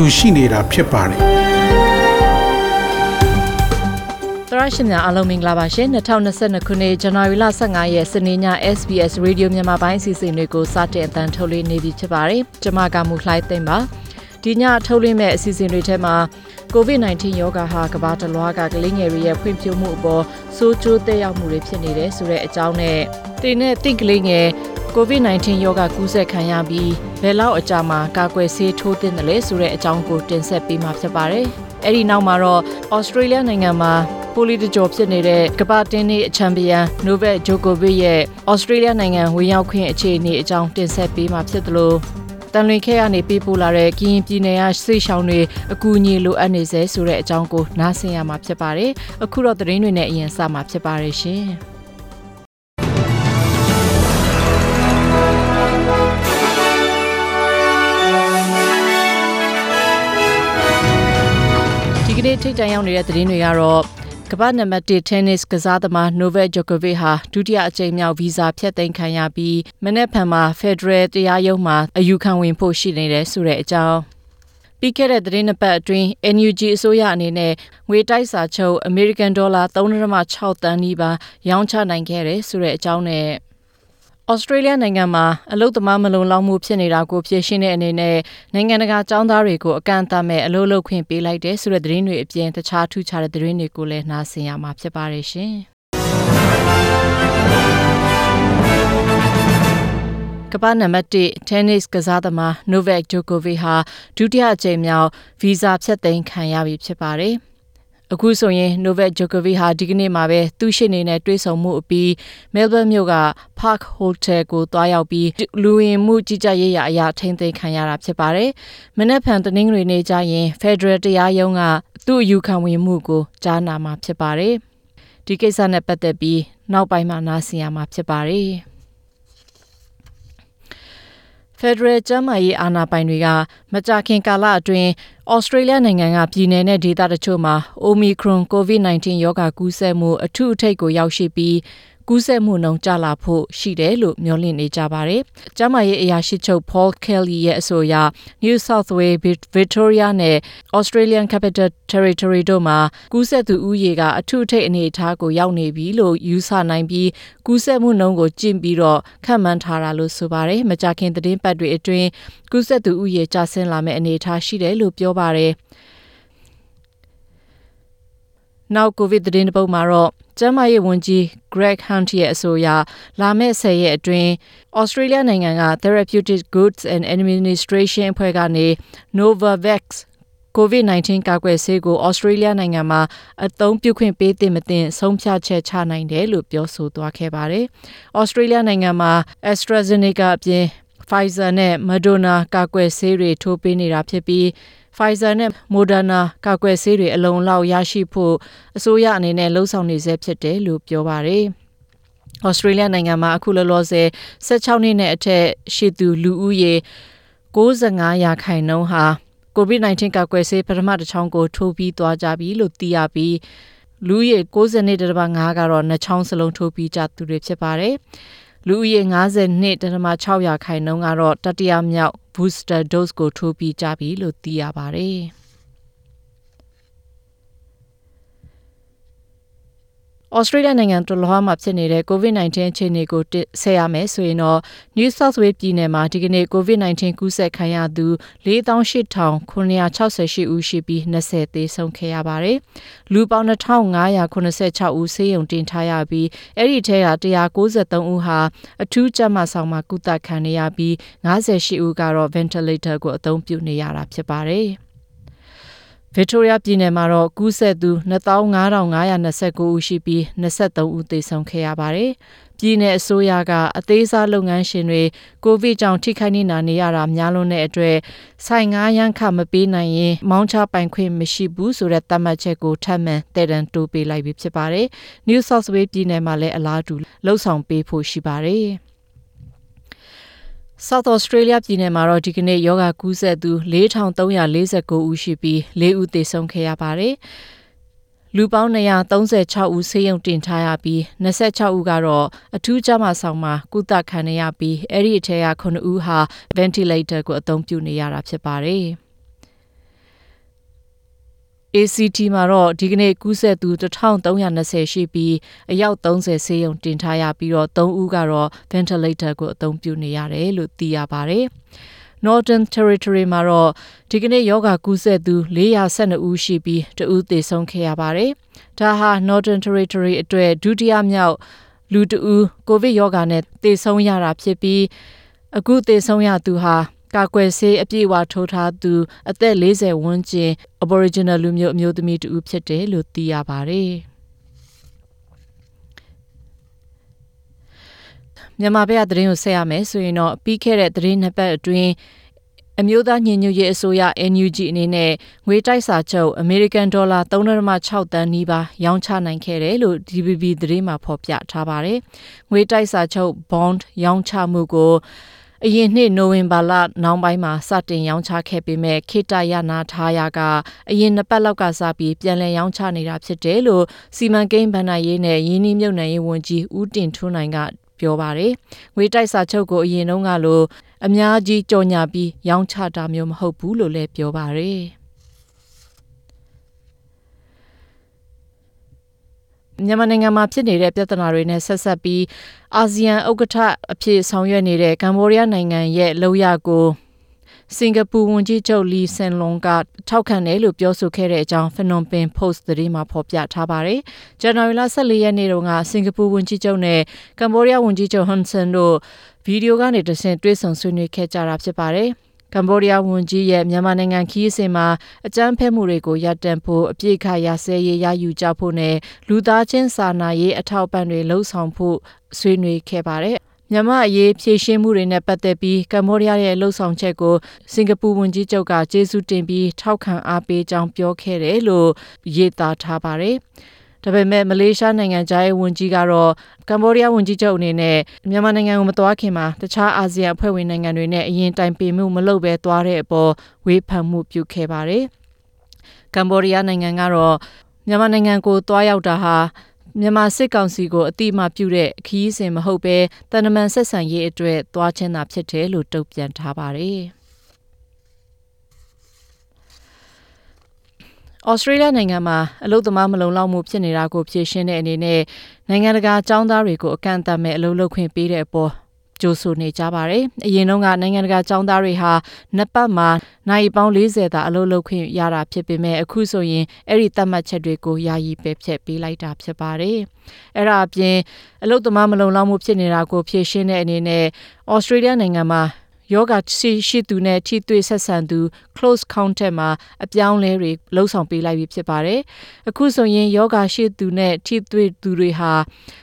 တူရှိနေတာဖြစ်ပါတယ်သရရှင်များအားလုံးမင်္ဂလာပါရှင်2022ခုနှစ်ဇန်နဝါရီလ15ရက်စနေည SBS Radio မြန်မာပိုင်းအစီအစဉ်တွေကိုစတင်အသံထုတ်လွှင့်နေပြီဖြစ်ပါတယ်ကျွန်မကမူလှိုင်းသိမ့်ပါဒီညထုတ်လွှင့်မဲ့အစီအစဉ်တွေထဲမှာ COVID-19 ရောဂါဟာကမ္ဘာတစ်လွှားကကလေးငယ်တွေရဲ့ဖွံ့ဖြိုးမှုအပေါ်ဆိုးကျိုးသက်ရောက်မှုတွေဖြစ်နေတယ်ဆိုတဲ့အကြောင်းနဲ့တင်နဲ့တင့်ကလေးငယ် COVID-19 ရောဂါကူးစက်ခံရပြီးဘယ်လောက်အကြာမှာကာကွယ်ဆေးထိုးသင့်တယ်လဲဆိုတဲ့အကြောင်းကိုတင်ဆက်ပေးမှာဖြစ်ပါတယ်။အဲ့ဒီနောက်မှာတော့ Australia နိုင်ငံမှာပိုလီတကြောဖြစ်နေတဲ့ကမ္ဘာတင်းနေအချန်ပီယံ Novak Djokovic ရဲ့ Australia နိုင်ငံဝင်ရောက်ခွင့်အခြေအနေအကြောင်းတင်ဆက်ပေးမှာဖြစ်သလိုတန်လွင်ခဲကနေပေးပို့လာတဲ့ကရင်ပြည်နယ်ကစိတ်ရှောင်းတွေအကူအညီလိုအပ်နေစေဆိုတဲ့အကြောင်းကိုနားဆင်ရမှာဖြစ်ပါတယ်။အခုတော့သတင်းတွေနဲ့အရင်စမှာဖြစ်ပါတယ်ရှင်။ ကနေ့ထိတ်တန့်ရောက်နေတဲ့သတင်းတွေကတော့ကမ္ဘာနံပါတ်1 tennis ကစားသမား Novak Djokovic ဟာဒုတိယအကြိမ်မြောက်ဗီဇာဖျက်သိမ်းခံရပြီးမနေ့ဖန်မှာ Federal တရားရုံးမှာအယူခံဝင်ဖို့ရှိနေတယ်ဆိုတဲ့အကြောင်းပြီးခဲ့တဲ့သတင်းနှစ်ပတ်အတွင်း NUG အစိုးရအနေနဲ့ငွေတိုက်စာချုပ် American Dollar 3.6တန်းနီးပါးရောင်းချနိုင်ခဲ့တယ်ဆိုတဲ့အကြောင်းနဲ့ ဩစတြေးလျနိုင်ငံမှာအလုတ်သမားမလုံလောက်မှုဖြစ်နေတာကိုဖြေရှင်းတဲ့အနေနဲ့နိုင်ငံတကာចောင်းသားတွေကိုအကန့်အသတ်မဲ့အလုပ်လုပ်ခွင့်ပေးလိုက်တဲ့ဆိုတဲ့သတင်းတွေအပြင်တခြားထူးခြားတဲ့သတင်းတွေကိုလည်းနားဆင်ရမှာဖြစ်ပါတယ်ရှင်။ကမ္ဘာနံပါတ်1 tennis ကစားသမား Novak Djokovic ဟာဒုတိယအကြိမ်မြောက်ဗီဇာဖြတ်သိမ်းခံရပြီဖြစ်ပါတယ်။ အခုဆိုရင် Novak Djokovic ဟာဒီကနေ့မှာပဲသူ့ရှိနေနဲ့တွေ့ဆုံမှုအပြီး Melbourne မြို့က Park Hotel ကိုတွားရောက်ပြီးလူဝင်မှုကြီးကြပ်ရေးရာအရာထိန်းသိမ်းခံရတာဖြစ်ပါတယ်။မနက်ဖြန်တနင်္ဂနွေနေ့ကျရင် Federal တရားရုံးကသူ့အယူခံဝင်မှုကိုကြားနာမှာဖြစ်ပါတယ်။ဒီကိစ္စနဲ့ပတ်သက်ပြီးနောက်ပိုင်းမှာနားဆင်ရမှာဖြစ်ပါတယ်။ Federal ကျန်းမာရေးအာဏာပိုင်တွေက မကြာခင်ကာလအတွင်းဩစတြေးလျနိုင်ငံကပြည်내နဲ့ဒေသတချို့မှာ Omicron COVID-19 ရောဂါကူးစက်မှုအထူးအထိပ်ကိုရောက်ရှိပြီး ကူးစက်မှုနှုန်းကျလာဖို့ရှိတယ်လို့မျှော်လင့်နေကြပါတယ်။ကျန်းမာရေးအရာရှိချုပ် Paul Kelly ရဲ့အဆိုအရ New South Wales, Victoria နဲ့ Australian Capital Territory တို့မှာကူးစက်သူဦးရေကအထူးအထိပ်အနေအထားကိုရောက်နေပြီလို့ယူဆနိုင်ပြီးကူးစက်မှုနှုန်းကိုကျင့်ပြီးတော့ခန့်မှန်းထားတာလို့ဆိုပါတယ်။မကြာခင်သတင်းပတ်တွေအတွင်းကူးစက်သူဦးရေကျဆင်းလာမယ့်အနေအထားရှိတယ်လို့ပြောပါတယ်။ နောက်ကိုဗစ်သတင်းတစ်ပုဒ်မှာတော့ကျန်းမာရေးဝန်ကြီး Greg Hunt ရဲ့အဆိုအရလာမယ့်10ရက်အတွင်း Australia နိုင်ငံက Therapeutic Goods and Administration အဖွဲ့ကနေ Novavax COVID-19 ကာကွယ်ဆေးကို Australia နိုင်ငံမှာအသုံးပြုခွင့်ပေးသင့်မသင့်ဆုံးဖြတ်ချက်ချနိုင်တယ်လို့ပြောဆိုသွားခဲ့ပါတယ်။ Australia နိုင်ငံမှာ AstraZeneca အပြင် Pfizer နဲ့ Moderna ကာကွယ်ဆေးတွေထိုးပေးနေတာဖြစ်ပြီး Pfizer နဲ့ Moderna ကာကွယ်ဆေးတွေအလုံလောက်ရရှိဖို့အစိုးရအနေနဲ့လှုံ့ဆော်နေဆဲဖြစ်တယ်လို့ပြောပါတယ်။ Australia နိုင်ငံမှာအခုလောလောဆယ်16နှစ်နဲ့အထက်ရှိသူလူဦးရေ65ရာခိုင်နှုန်းဟာ COVID-19 ကာကွယ်ဆေးပထမတစ်ချောင်းကိုထိုးပြီးသွားကြပြီလို့သိရပြီးလူဦးရေ92.5ကတော့နှစ်ချောင်းစလုံးထိုးပြီးကြသူတွေဖြစ်ပါတယ်။ လူဦးရေ52.6ရာခိုင်နှုန်းကတော့တတိယမြောက် booster dose ကိုထိုးပြီးကြပြီလို့သိရပါတယ်။ ဩစတြေးလျနိုင်ငံတလွှားမှာဖြစ်နေတဲ့ COVID-19 အခြေအနေကိုဆက်ရမယ်ဆိုရင်တော့ New South Wales ပြည်နယ်မှာဒီကနေ့ COVID-19 ကူးစက်ခံရသူ48,968ဦးရှိပြီး20သေဆုံးခဲ့ရပါတယ်။လူပေါင်း2,586ဦးဆေးရုံတင်ထားရပြီးအဲ့ဒီထဲက193ဦးဟာအထူးကြပ်မဆောင်မှာကုသခံနေရပြီး58ဦးကတော့ ventilator ကိုအသုံးပြုနေရတာဖြစ်ပါတယ်။ ဗစ်တိုးရီးယားပြည်နယ်မှာတော့ကူးစက်သူ2529ဦးရှိပြီး23ဦးသေဆုံးခဲ့ရပါတယ်။ပြည်နယ်အစိုးရကအသေးစားလုပ်ငန်းရှင်တွေကိုဗစ်ကြောင့်ထိခိုက်နေတာနေရတာများလွန်းတဲ့အတွက်ဆိုင်ငါးရန်ခမပေးနိုင်ရင်မောင်းချပိုင်ခွင့်မရှိဘူးဆိုတဲ့သတ်မှတ်ချက်ကိုထပ်မံတည်တံတိုးပေးလိုက်ပြီးဖြစ်ပါတယ်။ New South Wales ပြည်နယ်မှာလည်းအလားတူလှုပ်ဆောင်ပေးဖို့ရှိပါတယ်။ South Australia ပြည်နယ်မှာတော့ဒီကနေ့ယောဂကူးစက်သူ4349ဦးရှိပြီး4ဦးသေဆုံးခဲ့ရပါတယ်။လူပေါင်း236ဦးဆေးရုံတင်ထားရပြီး26ဦးကတော့အထူးကြမ်းဆောင်မှာကုသခံနေရပြီးအဲ့ဒီအထက်က9ဦးဟာ ventilator ကိုအသုံးပြုနေရတာဖြစ်ပါတယ်။ ACT မှာတော့ဒီကနေ့ကူးစက်သူ1320ရှိပြီးအယောက်30ဆေးရုံတင်ထားရပြီးတော့3ဦးကတော့ ventilator ကိုအသုံးပြုနေရတယ်လို့သိရပါတယ်။ Northern Territory မှာတော့ဒီကနေ့ယောဂကူးစက်သူ412ဦးရှိပြီးတဦးသေဆုံးခဲ့ရပါတယ်။ဒါဟာ Northern Territory အတွက်ဒုတိယမြောက်လူတဦးကိုဗစ်ယောဂနဲ့သေဆုံးရတာဖြစ်ပြီးအခုသေဆုံးရသူဟာ ကာကွယ်ဆေးအပြည့်အဝထိုးထားသူအသက်40ဝန်းကျင် Aboriginal လူမျိုးအမျိုးသမီးတူဖြစ်တယ်လို့သိရပါတယ်။မြန်မာဘက်ကသတင်းကိုဆက်ရမယ်ဆိုရင်တော့ပြီးခဲ့တဲ့သတင်းနှစ်ပတ်အတွင်းအမျိုးသားညီညွတ်ရေးအစိုးရ NUG အနေနဲ့ငွေတိုက်စာချုပ်အမေရိကန်ဒေါ်လာ3.6တန်းနီးပါးရောင်းချနိုင်ခဲ့တယ်လို့ DBB သတင်းမှာဖော်ပြထားပါတယ်။ငွေတိုက်စာချုပ် bond ရောင်းချမှုကို အရင်နှစ်နိုဝင်ဘာလနောက်ပိုင်းမှာစတင်ရောင်းချခဲ့ပေမဲ့ခေတ္တရနာထားရကအရင်နှစ်ပတ်လောက်ကစပြီးပြန်လည်ရောင်းချနေတာဖြစ်တယ်လို့စီမံကိန်းဗဏ္ဍာရေးနဲ့ယင်းနှိမ့်မြုပ်နှံရေးဝန်ကြီးဦးတင်ထွန်းနိုင်ကပြောပါတယ်။ငွေတိုက်စာချုပ်ကိုအရင်တုန်းကလိုအများကြီးကြော်ညာပြီးရောင်းချတာမျိုးမဟုတ်ဘူးလို့လည်းပြောပါတယ်။ မြန်မာနိုင်ငံမှာဖြစ်နေတဲ့ပြဿနာတွေနဲ့ဆက်ဆက်ပြီးအာဆီယံဥက္ကဋ္ဌအဖြစ်ဆောင်ရွက်နေတဲ့ကမ္ဘောဒီးယားနိုင်ငံရဲ့လောက်ရကိုစင်ကာပူဝန်ကြီးချုပ်လီဆန်လွန်ကထောက်ခံတယ်လို့ပြောဆိုခဲ့တဲ့အကြောင်း Phnom Penh Post သတင်းမှာဖော်ပြထားပါတယ်။ဇန်နဝါရီလ14ရက်နေ့တုန်းကစင်ကာပူဝန်ကြီးချုပ်နဲ့ကမ္ဘောဒီးယားဝန်ကြီးချုပ်ဟွန်ဆန်တို့ဗီဒီယိုကနေတဆင့်တွေ့ဆုံဆွေးနွေးခဲ့ကြတာဖြစ်ပါတယ်။ ကမ္ဘောဒီးယားဝန်ကြီးရဲ့မြန်မာနိုင်ငံခီးစဉ်မှာအကြမ်းဖက်မှုတွေကိုရပ်တန့်ဖို့အပြစ်ခါရစဲရေးရယူကြဖို့နဲ့လူသားချင်းစာနာရေးအထောက်ပံ့တွေလှုံ့ဆော်ဖို့ဆွေးနွေးခဲ့ပါတယ်။မြန်မာအရေးဖြည့်ရှင်းမှုတွေနဲ့ပတ်သက်ပြီးကမ္ဘောဒီးယားရဲ့လှုပ်ဆောင်ချက်ကိုစင်ကာပူဝန်ကြီးချုပ်ကကျေးဇူးတင်ပြီးထောက်ခံအားပေးကြောင်းပြောခဲ့တယ်လို့ရေးသားထားပါတယ်။ ဒါပေမဲ့မလေးရှားနိုင်ငံသားရဲ့ဝန်ကြီးကတော့ကမ္ဘောဒီးယားဝန်ကြီးချုပ်အနေနဲ့မြန်မာနိုင်ငံကိုမသွားခင်မှာတခြားအာဆီယံအဖွဲ့ဝင်နိုင်ငံတွေနဲ့အရင်တိုင်ပင်မှုမလုပ်ဘဲသွားတဲ့အပေါ်ဝေဖန်မှုပြုခဲ့ပါတယ်။ကမ္ဘောဒီးယားနိုင်ငံကတော့မြန်မာနိုင်ငံကိုသွားရောက်တာဟာမြန်မာစစ်ကောင်စီကိုအတိအမှပြုတဲ့ခီးစဉ်မဟုတ်ဘဲတန်တမန်ဆက်ဆံရေးအတွက်သွားချင်းတာဖြစ်တယ်လို့တုံ့ပြန်ထားပါတယ်။ ဩစတြေးလျနိုင်ငံမှာအလုသမားမလုံလောက်မှုဖြစ်နေတာကိုဖြေရှင်းတဲ့အနေနဲ့နိုင်ငံတကာအကြောင်းသားတွေကိုအကန့်အသတ်မဲ့အလုပ်လုပ်ခွင့်ပေးတဲ့အပေါ်ကြိုးဆိုနေကြပါတယ်။အရင်တုန်းကနိုင်ငံတကာចောင်းသားတွေဟာနှစ်ပတ်မှာနိုင်ပေါင်း40သာအလုပ်လုပ်ခွင့်ရတာဖြစ်ပေမဲ့အခုဆိုရင်အဲ့ဒီသတ်မှတ်ချက်တွေကိုယာယီပယ်ဖျက်ပေးလိုက်တာဖြစ်ပါတယ်။အဲ့ဒါအပြင်အလုပ်သမားမလုံလောက်မှုဖြစ်နေတာကိုဖြေရှင်းတဲ့အနေနဲ့ဩစတြေးလျနိုင်ငံမှာ ယောဂရှိရှိသူနဲ့ထိတွေ့ဆက်ဆံသူ close contact မှာအပြောင်းလဲတွေလှုံ့ဆော်ပေးလိုက်ပြီဖြစ်ပါတယ်။အခုဆိုရင်ယောဂရှိသူနဲ့ထိတွေ့သူတွေဟာ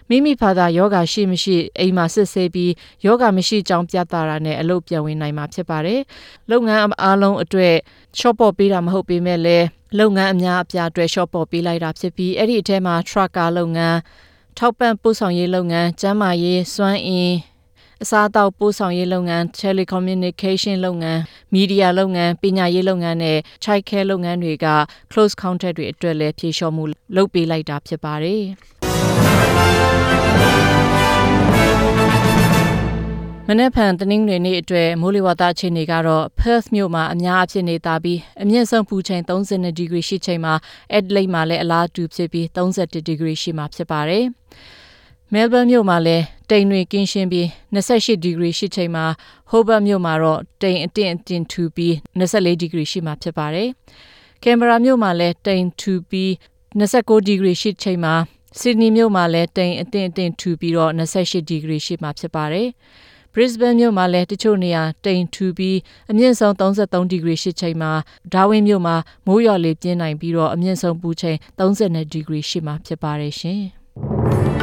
မိမိဘာသာယောဂရှိမရှိအိမ်မှာစစ်ဆေးပြီးယောဂမရှိကြောင်းပြသတာနဲ့အလုပ်ပြန်ဝင်နိုင်မှာဖြစ်ပါတယ်။လုပ်ငန်းအားလုံးအတွက် shop ပေါ်ပေးတာမဟုတ်ပေမဲ့လည်းလုပ်ငန်းအများအပြားအတွက် shop ပေါ်ပေးလိုက်တာဖြစ်ပြီးအဲ့ဒီအထဲမှာ trucker လုပ်ငန်းထောက်ပံ့ပို့ဆောင်ရေးလုပ်ငန်း၊ကျန်းမာရေး၊စွမ်းအင် အစားအသောက်ပို့ဆောင်ရေးလုပ်ငန်း telecommunication လုပ်ငန်း media လုပ်ငန်းပညာရေးလုပ်ငန်းနဲ့ child care လုပ်ငန်းတွေက close contact တွေအတွက်လည်းဖြေလျှော့မှုလုပ်ပေးလိုက်တာဖြစ်ပါတယ်မနေ့ဖန်တနင်္ဂနွေနေ့အတွက်မိုးလေဝသအခြေအနေကတော့ Perth မြို့မှာအများအဖြစ်နေတာပြီးအမြင့်ဆုံးပူချိန်32ဒီဂရီရှိချိန်မှာ Adelaide မှာလည်းအလားတူဖြစ်ပြီး31ဒီဂရီရှိမှာဖြစ်ပါတယ်။မဲလ်ဘန်မြို့မှာလည်း တိမ်တွေကင်းရှင်းပြီး28ဒီဂရီရှိချိန်မှာဟိုဘတ်မြို့မှာတော့တိမ်အတင့်အတင်ထူပြီး24ဒီဂရီရှိမှာဖြစ်ပါတယ်။ကင်မရာမြို့မှာလည်းတိမ်ထူပြီး29ဒီဂရီရှိချိန်မှာဆစ်ဒနီမြို့မှာလည်းတိမ်အတင့်အတင်ထူပြီးတော့28ဒီဂရီရှိမှာဖြစ်ပါတယ်။ Brisbane မြို့မှာလည်းတချို့နေရာတိမ်ထူပြီးအမြင့်ဆုံး33ဒီဂရီရှိချိန်မှာ Darwin မြို့မှာမိုးရွာလေပြင်းနိုင်ပြီးတော့အမြင့်ဆုံးပူချိန်30ဒီဂရီရှိမှာဖြစ်ပါတယ်ရှင်။